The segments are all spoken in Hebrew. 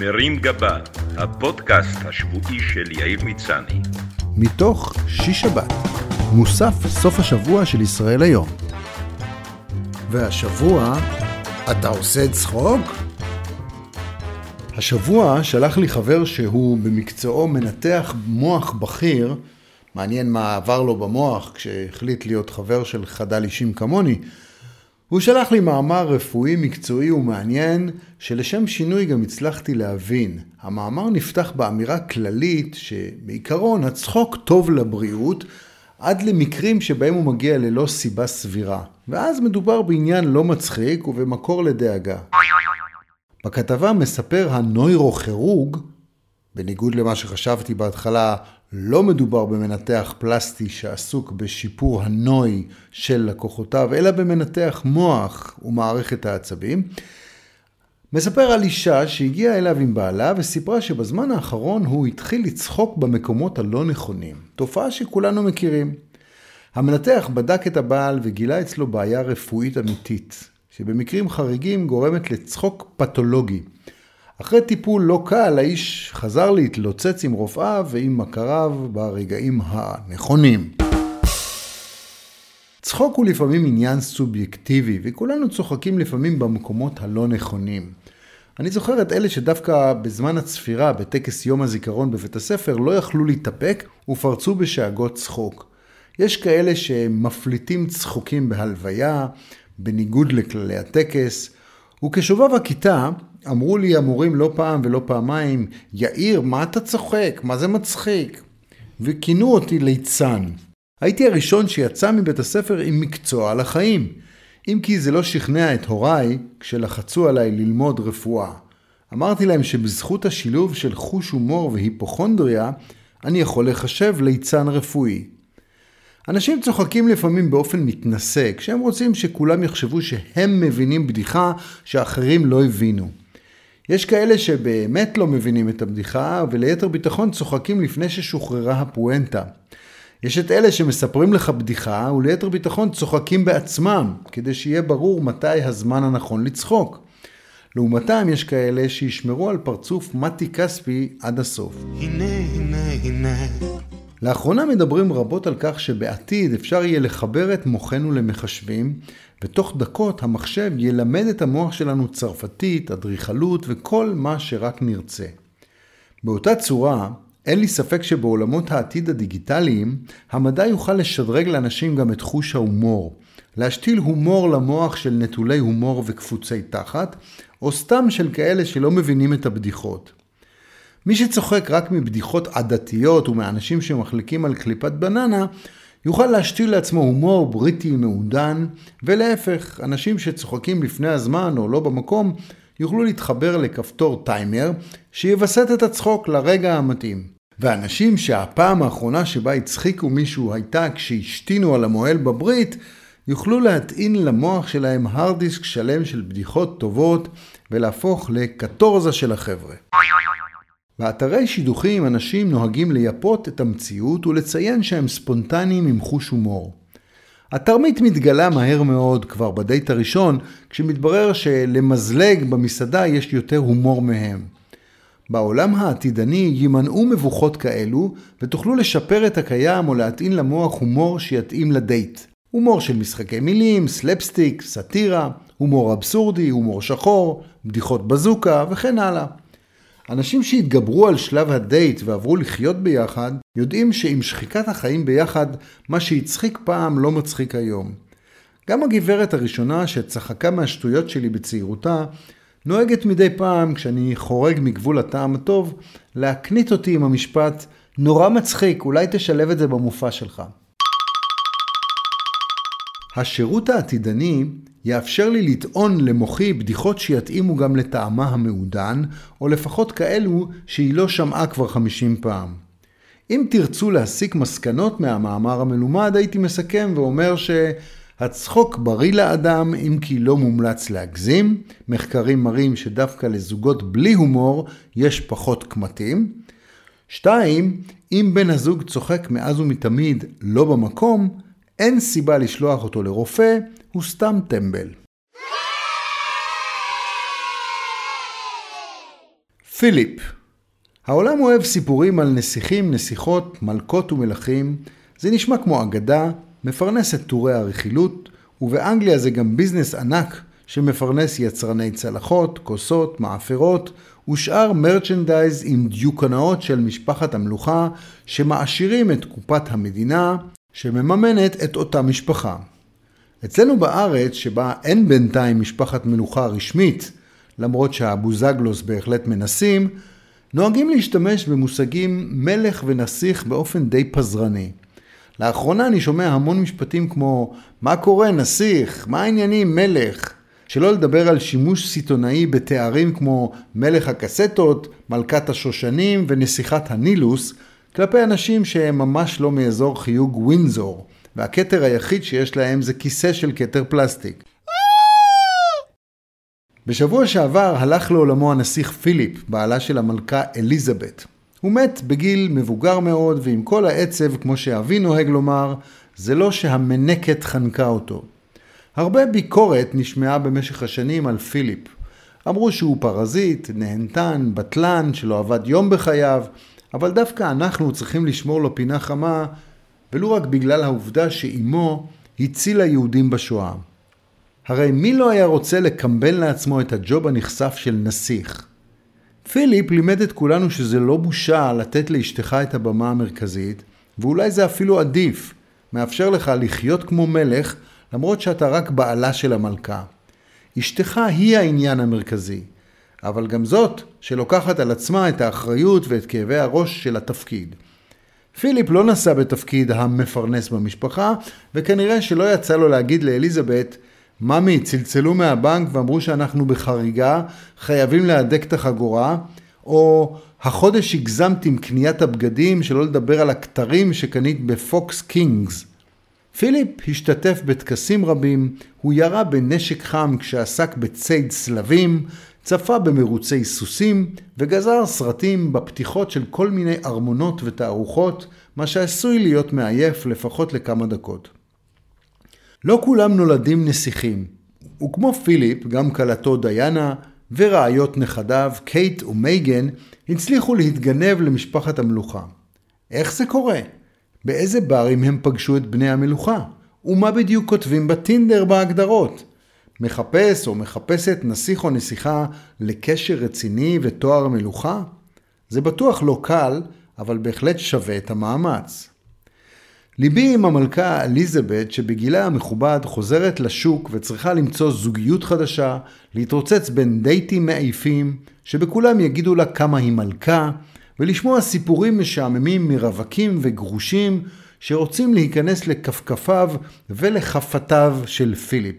מרים גבה, הפודקאסט השבועי של יאיר מצני. מתוך שיש שבת, מוסף סוף השבוע של ישראל היום. והשבוע, אתה עושה צחוק? השבוע שלח לי חבר שהוא במקצועו מנתח מוח בכיר, מעניין מה עבר לו במוח כשהחליט להיות חבר של חדל אישים כמוני, הוא שלח לי מאמר רפואי מקצועי ומעניין, שלשם שינוי גם הצלחתי להבין. המאמר נפתח באמירה כללית שבעיקרון הצחוק טוב לבריאות, עד למקרים שבהם הוא מגיע ללא סיבה סבירה. ואז מדובר בעניין לא מצחיק ובמקור לדאגה. בכתבה מספר הנוירוכירוג, בניגוד למה שחשבתי בהתחלה, לא מדובר במנתח פלסטי שעסוק בשיפור הנוי של לקוחותיו, אלא במנתח מוח ומערכת העצבים. מספר על אישה שהגיעה אליו עם בעלה וסיפרה שבזמן האחרון הוא התחיל לצחוק במקומות הלא נכונים, תופעה שכולנו מכירים. המנתח בדק את הבעל וגילה אצלו בעיה רפואית אמיתית, שבמקרים חריגים גורמת לצחוק פתולוגי. אחרי טיפול לא קל, האיש חזר להתלוצץ עם רופאיו ועם מכריו ברגעים הנכונים. צחוק הוא לפעמים עניין סובייקטיבי, וכולנו צוחקים לפעמים במקומות הלא נכונים. אני זוכר את אלה שדווקא בזמן הצפירה, בטקס יום הזיכרון בבית הספר, לא יכלו להתאפק ופרצו בשאגות צחוק. יש כאלה שמפליטים צחוקים בהלוויה, בניגוד לכללי הטקס, וכשובב הכיתה, אמרו לי המורים לא פעם ולא פעמיים, יאיר, מה אתה צוחק? מה זה מצחיק? וכינו אותי ליצן. הייתי הראשון שיצא מבית הספר עם מקצוע על החיים. אם כי זה לא שכנע את הוריי כשלחצו עליי ללמוד רפואה. אמרתי להם שבזכות השילוב של חוש הומור והיפוכונדריה, אני יכול לחשב ליצן רפואי. אנשים צוחקים לפעמים באופן מתנשא, כשהם רוצים שכולם יחשבו שהם מבינים בדיחה שאחרים לא הבינו. יש כאלה שבאמת לא מבינים את הבדיחה, וליתר ביטחון צוחקים לפני ששוחררה הפואנטה. יש את אלה שמספרים לך בדיחה, וליתר ביטחון צוחקים בעצמם, כדי שיהיה ברור מתי הזמן הנכון לצחוק. לעומתם יש כאלה שישמרו על פרצוף מתי כספי עד הסוף. הנה, הנה, הנה. לאחרונה מדברים רבות על כך שבעתיד אפשר יהיה לחבר את מוחנו למחשבים, ותוך דקות המחשב ילמד את המוח שלנו צרפתית, אדריכלות וכל מה שרק נרצה. באותה צורה, אין לי ספק שבעולמות העתיד הדיגיטליים, המדע יוכל לשדרג לאנשים גם את חוש ההומור. להשתיל הומור למוח של נטולי הומור וקפוצי תחת, או סתם של כאלה שלא מבינים את הבדיחות. מי שצוחק רק מבדיחות עדתיות ומאנשים שמחליקים על קליפת בננה, יוכל להשתיל לעצמו הומור בריטי מעודן, ולהפך, אנשים שצוחקים לפני הזמן או לא במקום, יוכלו להתחבר לכפתור טיימר, שיווסת את הצחוק לרגע המתאים. ואנשים שהפעם האחרונה שבה הצחיקו מישהו הייתה כשהשתינו על המוהל בברית, יוכלו להטעין למוח שלהם הרד דיסק שלם של בדיחות טובות ולהפוך לקטורזה של החבר'ה. באתרי שידוכים אנשים נוהגים לייפות את המציאות ולציין שהם ספונטניים עם חוש הומור. התרמית מתגלה מהר מאוד כבר בדייט הראשון, כשמתברר שלמזלג במסעדה יש יותר הומור מהם. בעולם העתידני יימנעו מבוכות כאלו, ותוכלו לשפר את הקיים או להטעין למוח הומור שיתאים לדייט. הומור של משחקי מילים, סלפסטיק, סאטירה, הומור אבסורדי, הומור שחור, בדיחות בזוקה וכן הלאה. אנשים שהתגברו על שלב הדייט ועברו לחיות ביחד, יודעים שעם שחיקת החיים ביחד, מה שהצחיק פעם לא מצחיק היום. גם הגברת הראשונה שצחקה מהשטויות שלי בצעירותה, נוהגת מדי פעם, כשאני חורג מגבול הטעם הטוב, להקנית אותי עם המשפט, נורא מצחיק, אולי תשלב את זה במופע שלך. השירות העתידני יאפשר לי לטעון למוחי בדיחות שיתאימו גם לטעמה המעודן, או לפחות כאלו שהיא לא שמעה כבר 50 פעם. אם תרצו להסיק מסקנות מהמאמר המלומד, הייתי מסכם ואומר שהצחוק בריא לאדם, אם כי לא מומלץ להגזים. מחקרים מראים שדווקא לזוגות בלי הומור יש פחות קמטים. 2. אם בן הזוג צוחק מאז ומתמיד לא במקום, אין סיבה לשלוח אותו לרופא, הוא סתם טמבל. פיליפ העולם אוהב סיפורים על נסיכים, נסיכות, מלכות ומלכים. זה נשמע כמו אגדה, מפרנס את טורי הרכילות, ובאנגליה זה גם ביזנס ענק שמפרנס יצרני צלחות, כוסות, מאפרות ושאר מרצ'נדייז עם דיוקנאות של משפחת המלוכה שמעשירים את קופת המדינה שמממנת את אותה משפחה. אצלנו בארץ, שבה אין בינתיים משפחת מלוכה רשמית, למרות שהבוזגלוס בהחלט מנסים, נוהגים להשתמש במושגים מלך ונסיך באופן די פזרני. לאחרונה אני שומע המון משפטים כמו מה קורה נסיך? מה העניינים מלך? שלא לדבר על שימוש סיטונאי בתארים כמו מלך הקסטות, מלכת השושנים ונסיכת הנילוס, כלפי אנשים שהם ממש לא מאזור חיוג ווינזור, והכתר היחיד שיש להם זה כיסא של כתר פלסטיק. בשבוע שעבר הלך לעולמו הנסיך פיליפ, בעלה של המלכה אליזבת. הוא מת בגיל מבוגר מאוד, ועם כל העצב, כמו שאבי נוהג לומר, זה לא שהמנקת חנקה אותו. הרבה ביקורת נשמעה במשך השנים על פיליפ. אמרו שהוא פרזיט, נהנתן, בטלן, שלא עבד יום בחייו, אבל דווקא אנחנו צריכים לשמור לו פינה חמה, ולו רק בגלל העובדה שאימו הצילה יהודים בשואה. הרי מי לא היה רוצה לקמבן לעצמו את הג'וב הנכסף של נסיך? פיליפ לימד את כולנו שזה לא בושה לתת לאשתך את הבמה המרכזית, ואולי זה אפילו עדיף, מאפשר לך לחיות כמו מלך, למרות שאתה רק בעלה של המלכה. אשתך היא העניין המרכזי, אבל גם זאת שלוקחת על עצמה את האחריות ואת כאבי הראש של התפקיד. פיליפ לא נשא בתפקיד המפרנס במשפחה, וכנראה שלא יצא לו להגיד לאליזבת, ממי, צלצלו מהבנק ואמרו שאנחנו בחריגה, חייבים להדק את החגורה, או החודש הגזמת עם קניית הבגדים, שלא לדבר על הכתרים שקנית בפוקס קינגס. פיליפ השתתף בטקסים רבים, הוא ירה בנשק חם כשעסק בציד צבאים, צפה במרוצי סוסים וגזר סרטים בפתיחות של כל מיני ארמונות ותערוכות, מה שעשוי להיות מעייף לפחות לכמה דקות. לא כולם נולדים נסיכים, וכמו פיליפ, גם כלתו דיאנה ורעיות נכדיו, קייט ומייגן, הצליחו להתגנב למשפחת המלוכה. איך זה קורה? באיזה ברים הם פגשו את בני המלוכה? ומה בדיוק כותבים בטינדר בהגדרות? מחפש או מחפשת נסיך או נסיכה לקשר רציני ותואר מלוכה? זה בטוח לא קל, אבל בהחלט שווה את המאמץ. ליבי עם המלכה אליזבת שבגילה המכובד חוזרת לשוק וצריכה למצוא זוגיות חדשה, להתרוצץ בין דייטים מעיפים, שבכולם יגידו לה כמה היא מלכה, ולשמוע סיפורים משעממים מרווקים וגרושים שרוצים להיכנס לכפכפיו ולחפתיו של פיליפ.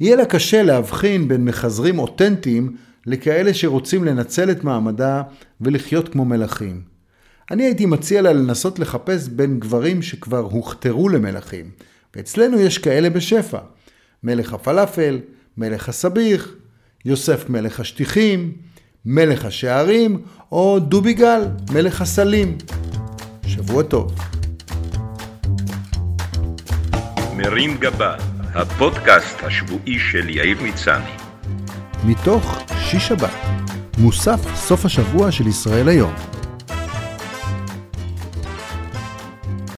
יהיה לה קשה להבחין בין מחזרים אותנטיים לכאלה שרוצים לנצל את מעמדה ולחיות כמו מלכים. אני הייתי מציע לה לנסות לחפש בין גברים שכבר הוכתרו למלכים, ואצלנו יש כאלה בשפע. מלך הפלאפל, מלך הסביך, יוסף מלך השטיחים, מלך השערים, או דוביגל, מלך הסלים. שבוע טוב. מרים גבה, הפודקאסט השבועי של יאיר מצני. מתוך שיש שבת, מוסף סוף השבוע של ישראל היום.